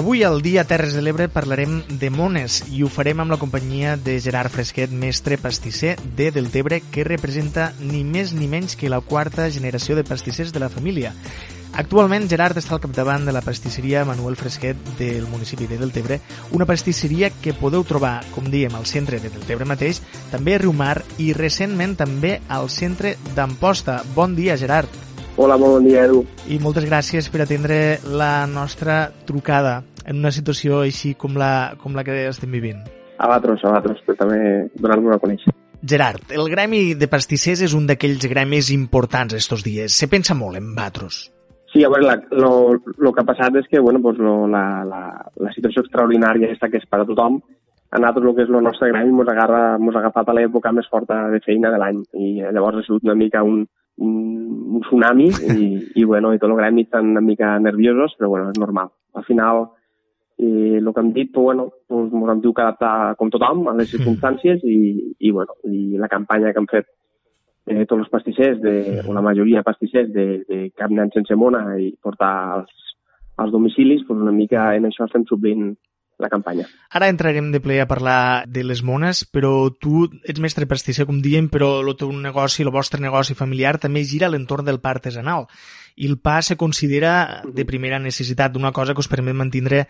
Avui al Dia Terres de l'Ebre parlarem de mones i ho farem amb la companyia de Gerard Fresquet, mestre pastisser de Deltebre, que representa ni més ni menys que la quarta generació de pastissers de la família. Actualment, Gerard està al capdavant de la pastisseria Manuel Fresquet del municipi de Deltebre, una pastisseria que podeu trobar, com diem, al centre de Deltebre mateix, també a Riumar i recentment també al centre d'Amposta. Bon dia, Gerard. Hola, molt bon dia, Edu. I moltes gràcies per atendre la nostra trucada en una situació així com la, com la que estem vivint. A vosaltres, a vosaltres, per també donar-me a conèixer. Gerard, el gremi de pastissers és un d'aquells gremis importants estos dies. Se pensa molt en vatros. Sí, a veure, el que ha passat és que bueno, pues lo, la, la, la situació extraordinària aquesta que és per a tothom, a nosaltres el que és el nostre gremi mos, agarra, mos ha agafat a l'època més forta de feina de l'any i llavors ha sigut una mica un, un tsunami i, i, bueno, i tot el gremi estan una mica nerviosos, però bueno, és normal. Al final, i el que hem dit, pues, bueno, pues, ens hem dit que adaptar com tothom a les circumstàncies i, i, bueno, i la campanya que hem fet eh, tots els pastissers, de, o la majoria de pastissers de, de cap nen sense mona i portar als, als domicilis, pues una mica en això estem suplint la campanya. Ara entrarem de ple a parlar de les mones, però tu ets mestre pastisser, com diem, però el teu negoci, el vostre negoci familiar també gira a l'entorn del pa artesanal. I el pa se considera de primera necessitat, d'una cosa que us permet mantenir eh,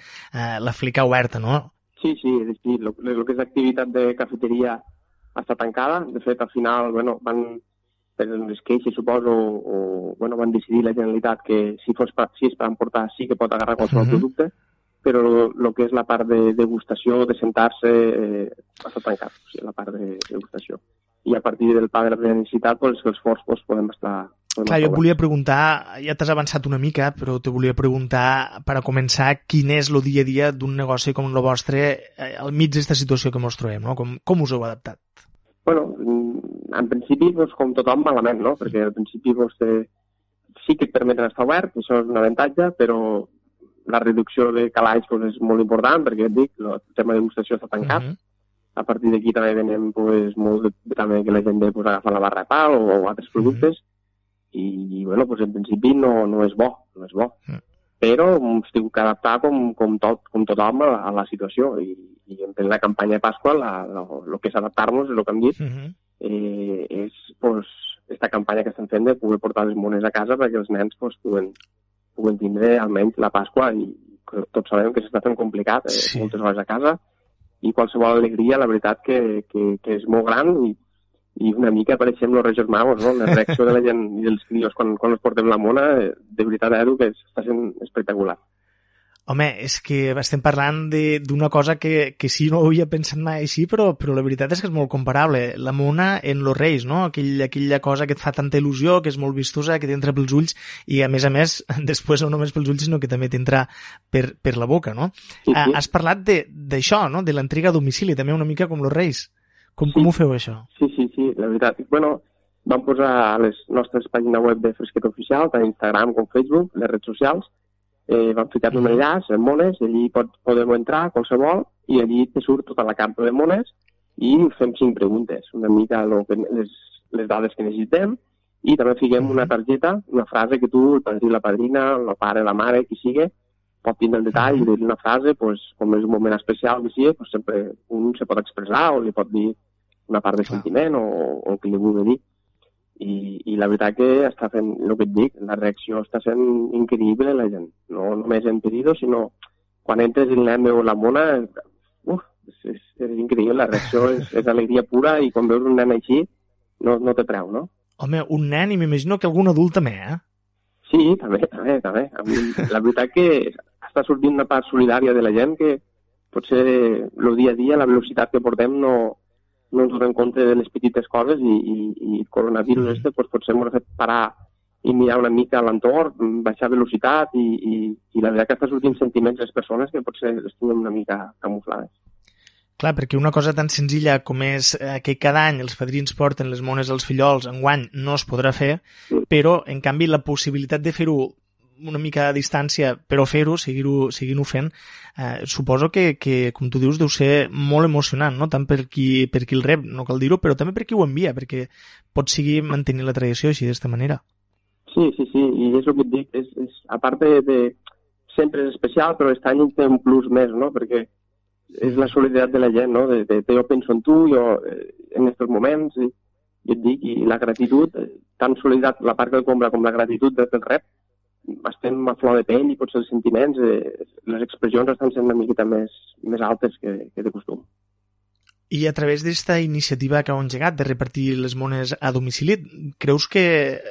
la flica oberta, no? Sí, sí, sí. El, el que és l'activitat de cafeteria està tancada. De fet, al final, bueno, van per les queixes, suposo, o, o bueno, van decidir la Generalitat que si, fos si és per emportar sí que pot agarrar qualsevol uh -huh. producte, però el que és la part de degustació, de sentar-se, eh, està tancat, o sigui, la part de degustació. I a partir del pa de la necessitat, pues, els forts pues, podem estar... Podem Clar, jo et volia preguntar, ja t'has avançat una mica, però te volia preguntar, per a començar, quin és el dia a dia d'un negoci com el vostre eh, al mig d'aquesta situació que ens trobem, no? Com, com us heu adaptat? Bueno, mm, en principi, pues, com tothom, malament, no? Perquè al principi pues, te... sí que et permeten estar obert, això és un avantatge, però la reducció de calaix pues, és molt important, perquè et dic, el tema de degustació està tancat. Uh -huh. A partir d'aquí també venem pues, molt de, també que la gent ve pues, agafar la barra de pa o, o altres productes, uh -huh. i, i bueno, pues, en principi no, no és bo, no és bo. Uh -huh. Però estic que adaptar com, com, tot, com tothom a, a la situació, i, i en la campanya de Pasqua el que és adaptar-nos, és el que hem dit, uh -huh. eh, és pues, esta campanya que estem fent de poder portar les mones a casa perquè els nens pues, puguen, puguen tindre almenys la Pasqua i tots sabem que s'està fent complicat, eh, sí. moltes hores a casa, i qualsevol alegria, la veritat, que, que, que és molt gran i, i una mica apareixem els Reis Magos, no? La reacció de la gent i dels crios quan, quan els portem la mona, eh, de veritat, Edu, que està sent espectacular. Home, és que estem parlant d'una cosa que, que sí, no ho havia pensat mai així, però, però la veritat és que és molt comparable. La mona en los reis, no? Aquell, aquella cosa que et fa tanta il·lusió, que és molt vistosa, que t'entra pels ulls i, a més a més, després no només pels ulls, sinó que també t'entra per, per la boca, no? Sí, sí. Has parlat d'això, no? De l'entrega a domicili, també una mica com los reis. Com, sí. com ho feu, això? Sí, sí, sí, la veritat. Bueno, vam posar a les nostres pàgines web de Fresquet Oficial, tant Instagram com Facebook, les redes socials, eh, vam ficar un enllaç en mones, allí pot, podem entrar qualsevol i allí te surt tota la carta de mones i fem cinc preguntes, una mica lo que, les, les dades que necessitem i també fiquem una targeta, una frase que tu, el padrí, la padrina, el pare, la mare, qui sigui, pot tindre el detall i dir una frase, pues, com és un moment especial que sigui, pues, sempre un se pot expressar o li pot dir una part de sentiment o, o el que li vulgui dir i, i la veritat que està fent el que et dic, la reacció està sent increïble la gent, no només en pedido, sinó quan entres el nen veu la mona, uf, és, és, és increïble, la reacció és, és alegria pura i quan veus un nen així no, no te treu, no? Home, un nen i m'imagino que algun adult també, eh? Sí, també, també, també. La veritat que està sortint una part solidària de la gent que potser el dia a dia, la velocitat que portem no, no ens donem compte de les petites coses i, i, i el coronavirus mm. este pues, potser ens ha fet parar i mirar una mica a l'entorn, baixar velocitat i, i, i la veritat que està sortint sentiments les persones que potser les tinguem una mica camuflades. Clar, perquè una cosa tan senzilla com és eh, que cada any els padrins porten les mones als fillols, en guany no es podrà fer, sí. però, en canvi, la possibilitat de fer-ho una mica a distància, però fer-ho, seguir-ho seguir fent, eh, suposo que, que, com tu dius, deu ser molt emocionant, no? tant per qui, per qui el rep, no cal dir-ho, però també per qui ho envia, perquè pot seguir mantenint la tradició així, d'esta manera. Sí, sí, sí, i és el que et dic, és, és, a part de, de sempre és especial, però aquest any té un plus més, no? Perquè és la solidaritat de la gent, no? De, de, de jo penso en tu, jo eh, en aquests moments, i, i et dic, i la gratitud, eh, tant solidaritat la part que compra com la gratitud del rep, estem a flor de pell i potser els sentiments, eh, les expressions estan sent una miqueta més, més altes que, que de costum. I a través d'esta iniciativa que heu engegat de repartir les mones a domicili, creus que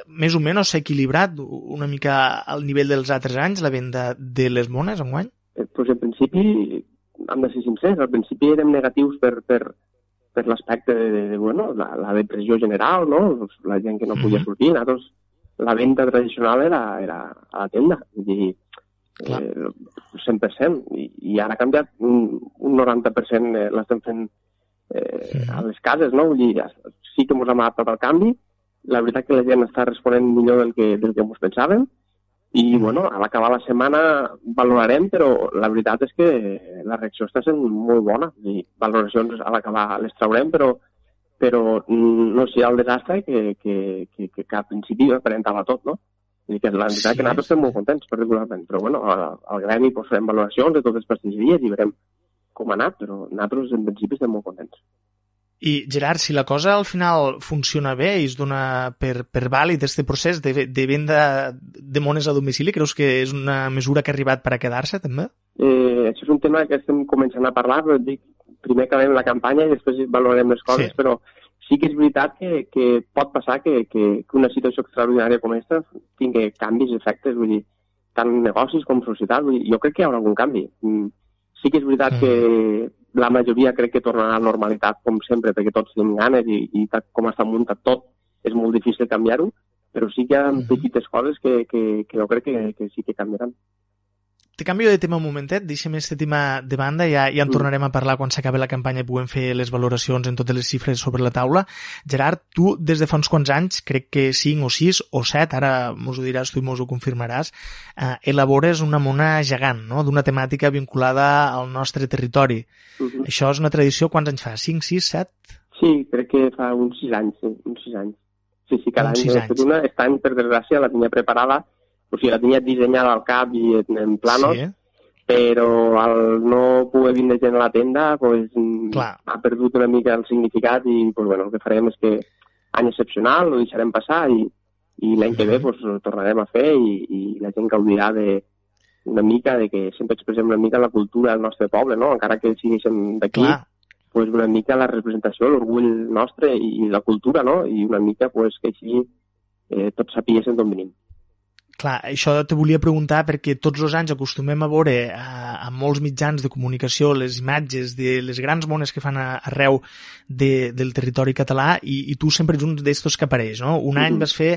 més o menys s'ha equilibrat una mica al nivell dels altres anys la venda de les mones enguany? Eh, pues en principi, hem de ser sincers, al principi érem negatius per, per, per l'aspecte de, de, de, bueno, la, la depressió general, no? la gent que no podia sortir, nosaltres la venda tradicional era, era a la tenda, vull dir, eh, 100%, i, i ara ha canviat un, un 90%, eh, l'estem fent eh, a les cases, no? Vull dir, sí que ens hem adaptat al canvi, la veritat que la gent està responent millor del que, del que ens pensàvem, i, bueno, a l'acabar la setmana valorarem, però la veritat és que la reacció està sent molt bona. I valoracions a l'acabar les traurem, però, però no sé el desastre que, que, que, que, que al principi aparentava tot, no? I que la veritat sí. que nosaltres estem molt contents, particularment. Però, bueno, al, al gremi pues, farem valoracions de totes les pastisseries i veurem com ha anat, però nosaltres en principi estem molt contents. I Gerard, si la cosa al final funciona bé i es dona per, per vàlid aquest procés de, de venda de mones a domicili, creus que és una mesura que ha arribat per a quedar-se també? Eh, això és un tema que estem començant a parlar, però dic, primer acabem la campanya i després valorem les coses, sí. però sí que és veritat que, que pot passar que, que, que una situació extraordinària com aquesta tingui canvis, efectes, vull dir, tant negocis com societat, vull dir, jo crec que hi haurà algun canvi. Mm Sí que és veritat mm. que la majoria crec que tornarà a la normalitat, com sempre, perquè tots tenim ganes i, i com està muntat tot, és molt difícil canviar-ho, però sí que hi ha mm. petites coses que, que, que jo crec que, que sí que canviaran. Te canvio de tema un momentet, deixem aquest tema de banda, ja, ja en mm. tornarem a parlar quan s'acabi la campanya i puguem fer les valoracions en totes les xifres sobre la taula. Gerard, tu des de fa uns quants anys, crec que 5 o 6 o 7, ara mos ho diràs tu i mos ho confirmaràs, eh, elabores una mona gegant, no?, d'una temàtica vinculada al nostre territori. Uh mm-hmm. -huh. Això és una tradició, quants anys fa? 5, 6, 7? Sí, crec que fa uns 6 anys, sí, uns 6 anys. Sí, sí, cada any fet una. Any, per desgràcia, la tenia preparada o sigui, la tenia dissenyada al cap i en, planos, sí. però al no poder vindre gent a la tenda pues, Clar. ha perdut una mica el significat i pues, bueno, el que farem és que any excepcional, ho deixarem passar i, i l'any que ve pues, ho tornarem a fer i, i la gent gaudirà de, una mica de que sempre expressem una mica la cultura del nostre poble, no? encara que siguéssim d'aquí, pues, una mica la representació, l'orgull nostre i la cultura, no? i una mica pues, que així eh, tots sapiguessin d'on venim. Clar, això te volia preguntar perquè tots els anys acostumem a veure a, a molts mitjans de comunicació les imatges de les grans mones que fan a, arreu de, del territori català i, i tu sempre ets un d'estos que apareix, no? Un any vas fer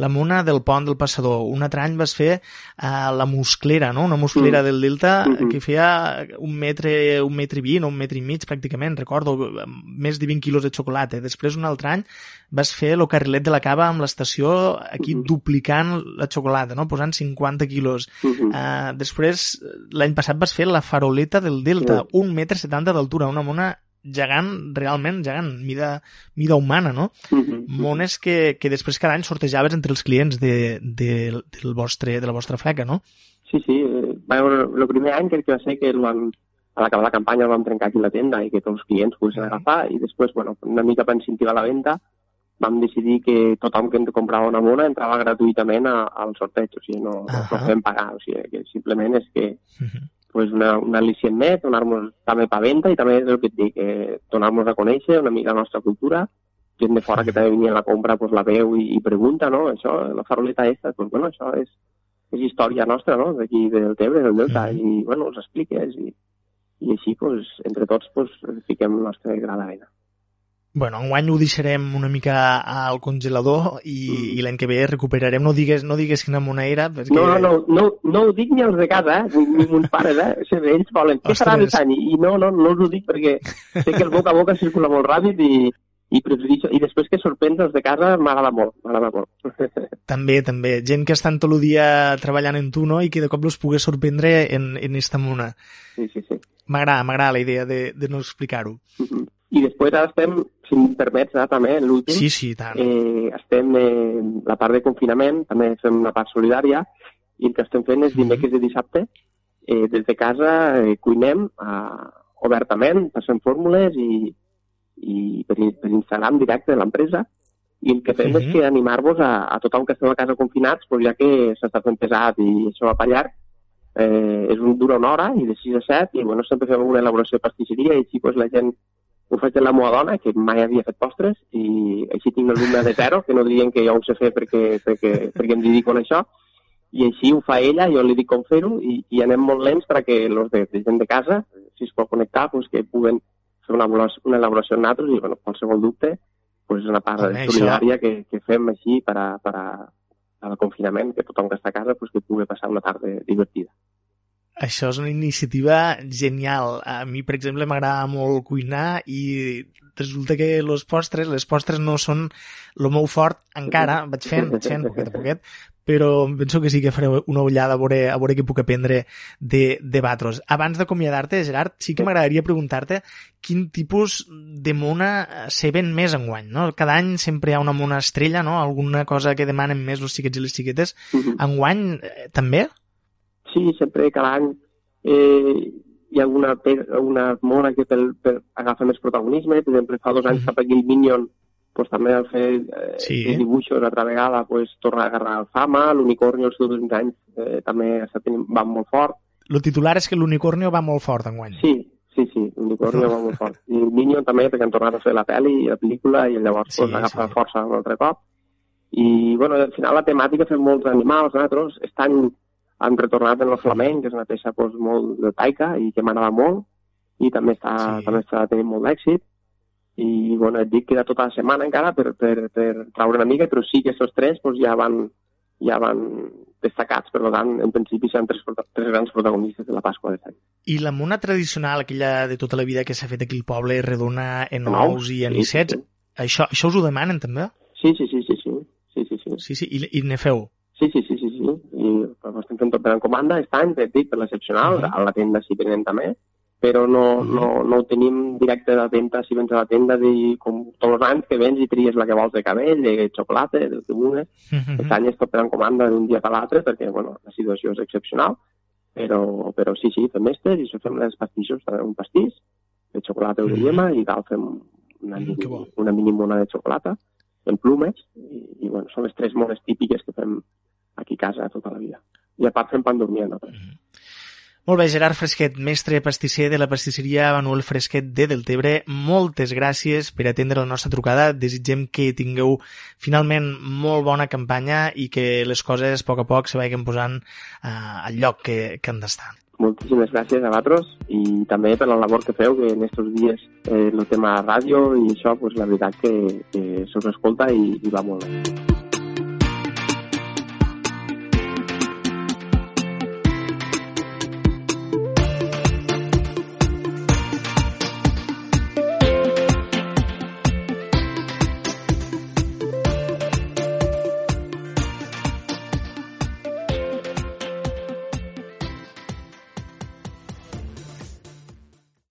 la mona del pont del Passador, un altre any vas fer uh, la musclera, no? Una musclera del Delta que feia un metre, un metre i vint o un metre i mig pràcticament, recordo, més de 20 quilos de xocolata. Després un altre any vas fer el carrilet de la cava amb l'estació aquí duplicant la xocolata vegada, no? posant 50 quilos. Uh -huh. uh, després, l'any passat vas fer la faroleta del Delta, uh -huh. un metre setanta d'altura, una mona gegant, realment gegant, mida, mida humana, no? Uh -huh. Mones que, que després cada any sortejaves entre els clients de, de, del vostre, de la vostra fleca, no? Sí, sí. el primer any crec que va ser que el vam, a l'acabar la campanya el vam trencar aquí la tenda i que tots els clients poguessin agafar i després, bueno, una mica per incentivar la venda, vam decidir que tothom que ens comprava una mona entrava gratuïtament a, al sorteig, o sigui, no, uh -huh. no fem pagar, o sigui, que simplement és que uh -huh. pues una, una al·licient més, donar-nos també pa venda i també és el que et dic, eh, donar-nos a conèixer una mica la nostra cultura, gent de fora que també venia a la compra pues, la veu i, i pregunta, no? Això, la faroleta aquesta, pues, bueno, això és, és història nostra, no?, d'aquí del Tebre, del Delta, uh -huh. i, bueno, els expliques i, i així, pues, entre tots, pues, fiquem el nostre gra d'arena. Bueno, enguany ho deixarem una mica al congelador i, mm. i l'any que ve recuperarem. No digues, no digues quina mona era. Perquè... No, no, no, no ho dic ni als de casa, eh? ni, mons pares, eh? Ells volen, què serà aquest any? I no, no, no us ho dic perquè sé que el boca a boca circula molt ràpid i, i, prefereixo, i després que sorprens els de casa m'agrada molt, m'agrada molt. També, també. Gent que estan tot el dia treballant en tu, no?, i que de cop els pogués sorprendre en, en esta mona. Sí, sí, sí. M'agrada, m'agrada la idea de, de no explicar-ho. Mm -hmm. I després ara estem, si em permets, eh, també, l'últim. Sí, sí, tant. Eh, estem en la part de confinament, també fem una part solidària, i el que estem fent és dimecres i dissabte eh, des de casa eh, cuinem eh, obertament, passem fórmules i, i per, per Instagram directe de l'empresa i el que fem uh -huh. és que animar-vos a, a tothom que esteu a casa confinats, pues ja que s'està fent pesat i això va per llarg, eh, és un, dura una hora i de 6 a 7 i bueno, sempre fem una elaboració de pastisseria i així pues, la gent ho faig amb la meva dona, que mai havia fet postres, i així tinc l'alumne de zero, que no dirien que jo ho sé fer perquè, perquè, perquè em dedico a això, i així ho fa ella, jo li dic com fer-ho, i, i anem molt lents perquè els de, de gent de casa, si es pot connectar, pues, que puguen fer una, una elaboració en nosaltres, i bueno, qualsevol dubte, pues, és una part Home, solidària això... que, que fem així per a, per a, al confinament, que tothom que està a casa pues, que pugui passar una tarda divertida. Això és una iniciativa genial. A mi, per exemple, m'agrada molt cuinar i resulta que les postres, les postres no són el meu fort encara, vaig fent, vaig fent poquet a poquet, però penso que sí que faré una ullada a veure, a veure què puc aprendre de, de Batros. Abans d'acomiadar-te, Gerard, sí que m'agradaria preguntar-te quin tipus de mona se ven més enguany, no? Cada any sempre hi ha una mona estrella, no? Alguna cosa que demanen més els xiquets i les xiquetes. Mhm. Enguany, eh, també? Sí, sempre cada any eh, hi ha alguna, una mona que per, per agafa més protagonisme. Per exemple, fa dos anys cap aquí el Minion pues, també al fer eh, sí. dibuixos altra vegada pues, torna a agarrar el fama, l'unicornio els seus 20 anys eh, també tenint, va molt fort. El titular és que l'unicornio va molt fort enguany. Sí, sí, sí, l'unicornio va molt fort. I el Minion també, perquè han tornat a fer la pel·li i la pel·lícula i llavors sí, pues, agafa sí. força un altre cop. I, bueno, al final la temàtica fem molts animals, nosaltres. Estan, han retornat en el flamenc, que és una peça pues, molt de taika i que m'agrada molt, i també està, sí. també està tenint molt d'èxit i bueno, et dic que era tota la setmana encara per, per, per traure una mica, però sí que aquests tres pues, ja van, ja van destacats, per tant, en principi seran tres, tres grans protagonistes de la Pasqua de Sant. I la mona tradicional, aquella de tota la vida que s'ha fet aquí al poble, redona en ous i en sí, sí, sí. això, això us ho demanen també? Sí, sí, sí, sí, sí. Sí, sí, sí. sí, sí. I, i ne feu? Sí, sí, sí, sí, sí. I ho estem fent tot per en comanda, està any, et dic, per l'excepcional, uh -huh. a la tenda si tenen també, però no, no, no ho tenim directe de venda si vens a la tenda de, com tots els anys que vens i tries la que vols de cabell, de xocolata, del que vulguis. Uh -huh. Aquest any és tot per en comanda d'un dia per l'altre perquè bueno, la situació és excepcional, però, però sí, sí, fem mestres i fem les pastissos, també un pastís de xocolata de llema i cal fem una, mm, mini, una mini mona de xocolata en plumes i, i bueno, són les tres mones típiques que fem casa tota la vida. I a part fem pan dormir nosaltres. Uh -huh. Molt bé, Gerard Fresquet, mestre pastisser de la pastisseria Manuel Fresquet de Deltebre, moltes gràcies per atendre la nostra trucada. Desitgem que tingueu finalment molt bona campanya i que les coses a poc a poc se vagin posant eh, al lloc que, que han d'estar. Moltíssimes gràcies a vosaltres i també per la labor que feu, que en aquests dies eh, el tema ràdio i això, pues, la veritat que, que se us escolta i, i va molt bé.